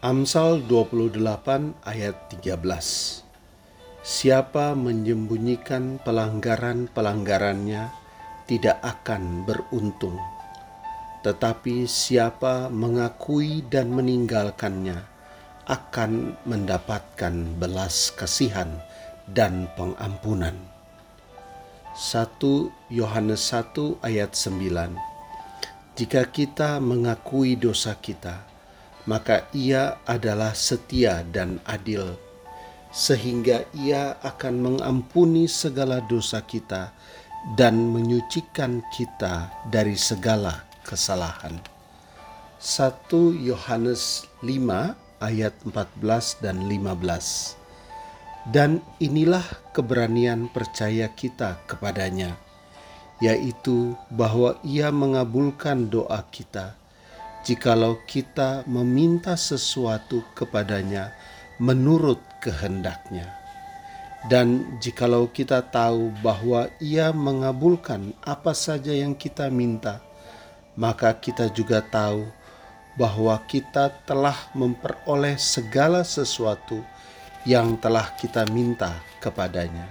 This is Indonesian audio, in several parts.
Amsal 28 ayat 13 Siapa menyembunyikan pelanggaran-pelanggarannya tidak akan beruntung. Tetapi siapa mengakui dan meninggalkannya akan mendapatkan belas kasihan dan pengampunan. 1 Yohanes 1 ayat 9 Jika kita mengakui dosa kita, maka ia adalah setia dan adil, sehingga ia akan mengampuni segala dosa kita dan menyucikan kita dari segala kesalahan. 1 Yohanes 5 ayat 14 dan 15. Dan inilah keberanian percaya kita kepadanya, yaitu bahwa ia mengabulkan doa kita jikalau kita meminta sesuatu kepadanya menurut kehendaknya. Dan jikalau kita tahu bahwa ia mengabulkan apa saja yang kita minta, maka kita juga tahu bahwa kita telah memperoleh segala sesuatu yang telah kita minta kepadanya.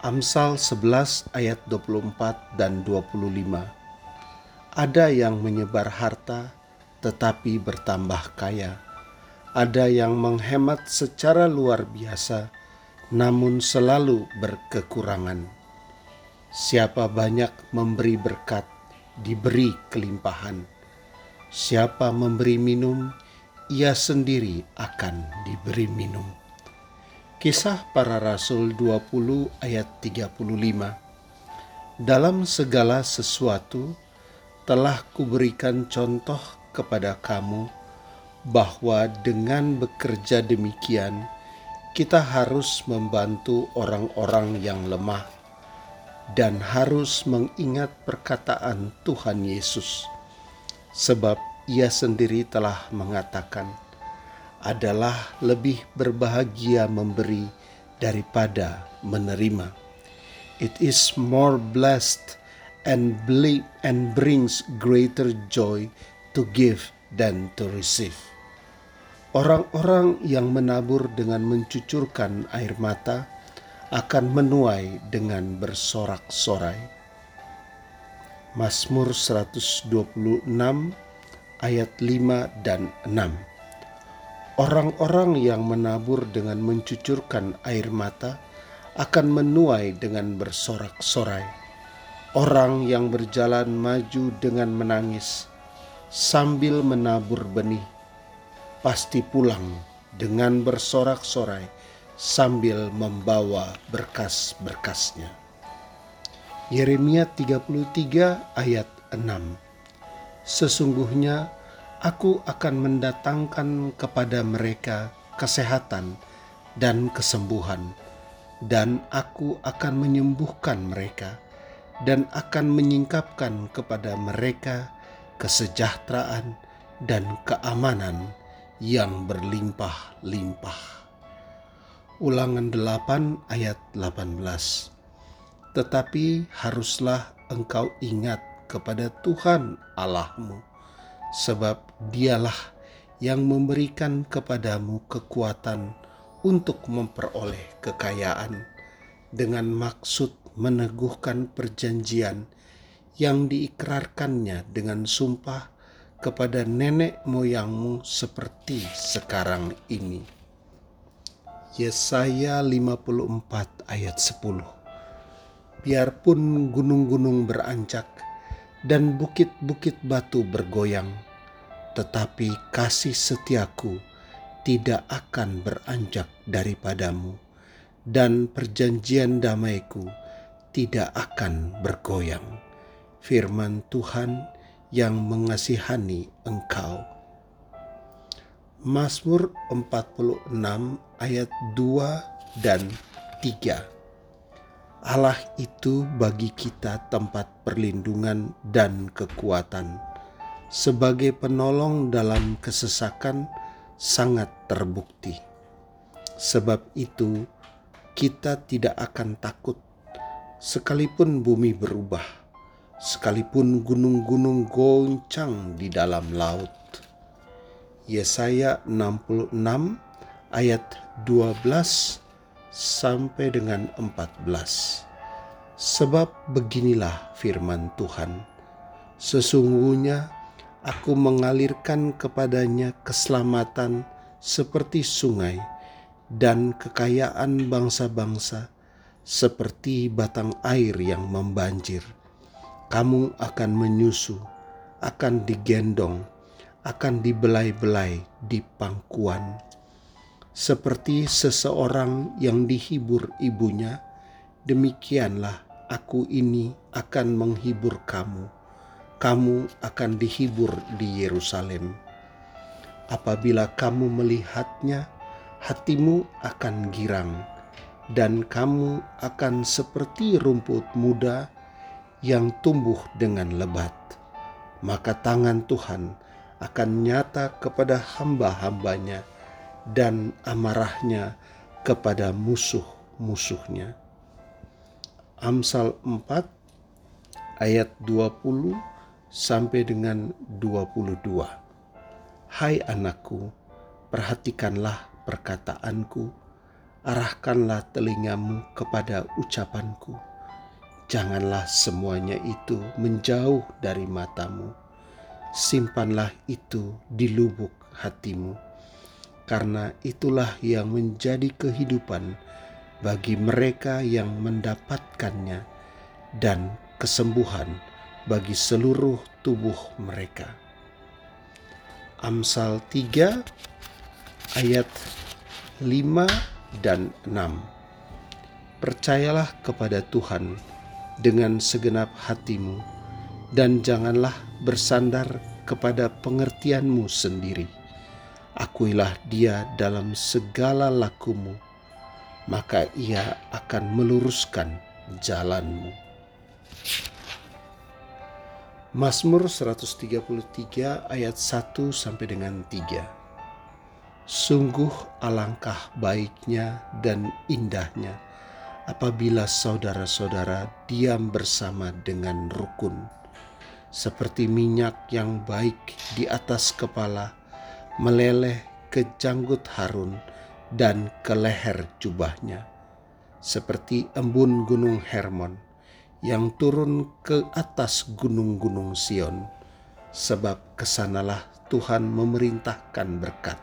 Amsal 11 ayat 24 dan 25 ada yang menyebar harta tetapi bertambah kaya. Ada yang menghemat secara luar biasa namun selalu berkekurangan. Siapa banyak memberi berkat, diberi kelimpahan. Siapa memberi minum, ia sendiri akan diberi minum. Kisah para Rasul 20 ayat 35 Dalam segala sesuatu, telah kuberikan contoh kepada kamu bahwa dengan bekerja demikian, kita harus membantu orang-orang yang lemah dan harus mengingat perkataan Tuhan Yesus, sebab Ia sendiri telah mengatakan, "Adalah lebih berbahagia memberi daripada menerima." It is more blessed and and brings greater joy to give than to receive. Orang-orang yang menabur dengan mencucurkan air mata akan menuai dengan bersorak-sorai. Mazmur 126 ayat 5 dan 6. Orang-orang yang menabur dengan mencucurkan air mata akan menuai dengan bersorak-sorai Orang yang berjalan maju dengan menangis sambil menabur benih, pasti pulang dengan bersorak-sorai sambil membawa berkas-berkasnya. Yeremia 33 ayat 6 Sesungguhnya aku akan mendatangkan kepada mereka kesehatan dan kesembuhan, dan aku akan menyembuhkan mereka dan akan menyingkapkan kepada mereka kesejahteraan dan keamanan yang berlimpah-limpah. Ulangan 8 ayat 18 Tetapi haruslah engkau ingat kepada Tuhan Allahmu, sebab dialah yang memberikan kepadamu kekuatan untuk memperoleh kekayaan dengan maksud meneguhkan perjanjian yang diikrarkannya dengan sumpah kepada nenek moyangmu seperti sekarang ini. Yesaya 54 ayat 10 Biarpun gunung-gunung berancak dan bukit-bukit batu bergoyang, tetapi kasih setiaku tidak akan beranjak daripadamu, dan perjanjian damaiku tidak akan bergoyang. Firman Tuhan yang mengasihani engkau. Mazmur 46 ayat 2 dan 3 Allah itu bagi kita tempat perlindungan dan kekuatan. Sebagai penolong dalam kesesakan sangat terbukti. Sebab itu kita tidak akan takut Sekalipun bumi berubah, sekalipun gunung-gunung goncang di dalam laut, Yesaya 66 ayat 12 sampai dengan 14. Sebab beginilah firman Tuhan, sesungguhnya aku mengalirkan kepadanya keselamatan seperti sungai dan kekayaan bangsa-bangsa seperti batang air yang membanjir. Kamu akan menyusu, akan digendong, akan dibelai-belai di pangkuan. Seperti seseorang yang dihibur ibunya, demikianlah aku ini akan menghibur kamu. Kamu akan dihibur di Yerusalem. Apabila kamu melihatnya, hatimu akan girang, dan kamu akan seperti rumput muda yang tumbuh dengan lebat. Maka tangan Tuhan akan nyata kepada hamba-hambanya dan amarahnya kepada musuh-musuhnya. Amsal 4 ayat 20 sampai dengan 22. Hai anakku, perhatikanlah perkataanku, arahkanlah telingamu kepada ucapanku. Janganlah semuanya itu menjauh dari matamu. Simpanlah itu di lubuk hatimu, karena itulah yang menjadi kehidupan bagi mereka yang mendapatkannya dan kesembuhan bagi seluruh tubuh mereka. Amsal 3 ayat 5 dan 6 Percayalah kepada Tuhan dengan segenap hatimu dan janganlah bersandar kepada pengertianmu sendiri. Akuilah dia dalam segala lakumu maka ia akan meluruskan jalanmu. Mazmur 133 ayat 1 sampai dengan 3. Sungguh alangkah baiknya dan indahnya apabila saudara-saudara diam bersama dengan rukun, seperti minyak yang baik di atas kepala meleleh ke janggut Harun, dan ke leher jubahnya, seperti embun gunung Hermon yang turun ke atas gunung-gunung Sion, sebab ke sanalah Tuhan memerintahkan berkat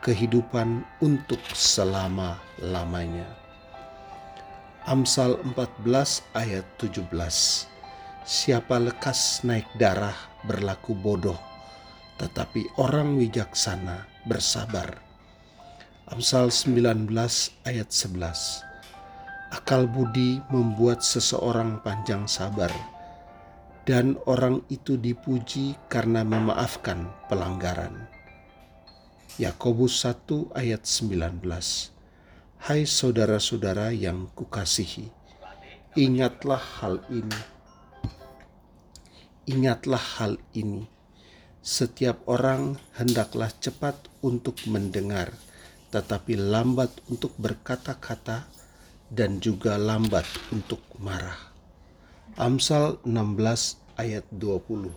kehidupan untuk selama-lamanya. Amsal 14 ayat 17 Siapa lekas naik darah berlaku bodoh, tetapi orang wijaksana bersabar Amsal 19 ayat 11. Akal budi membuat seseorang panjang sabar dan orang itu dipuji karena memaafkan pelanggaran. Yakobus 1 ayat 19. Hai saudara-saudara yang kukasihi, ingatlah hal ini. Ingatlah hal ini. Setiap orang hendaklah cepat untuk mendengar, tetapi lambat untuk berkata-kata dan juga lambat untuk marah. Amsal 16 ayat 20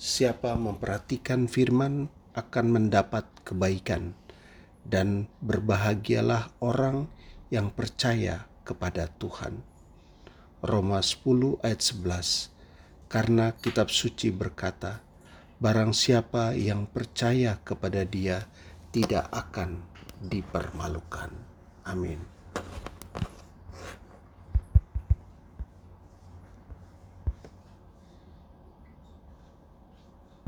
Siapa memperhatikan firman akan mendapat kebaikan dan berbahagialah orang yang percaya kepada Tuhan. Roma 10 ayat 11 Karena kitab suci berkata, Barang siapa yang percaya kepada dia tidak akan dipermalukan. Amin.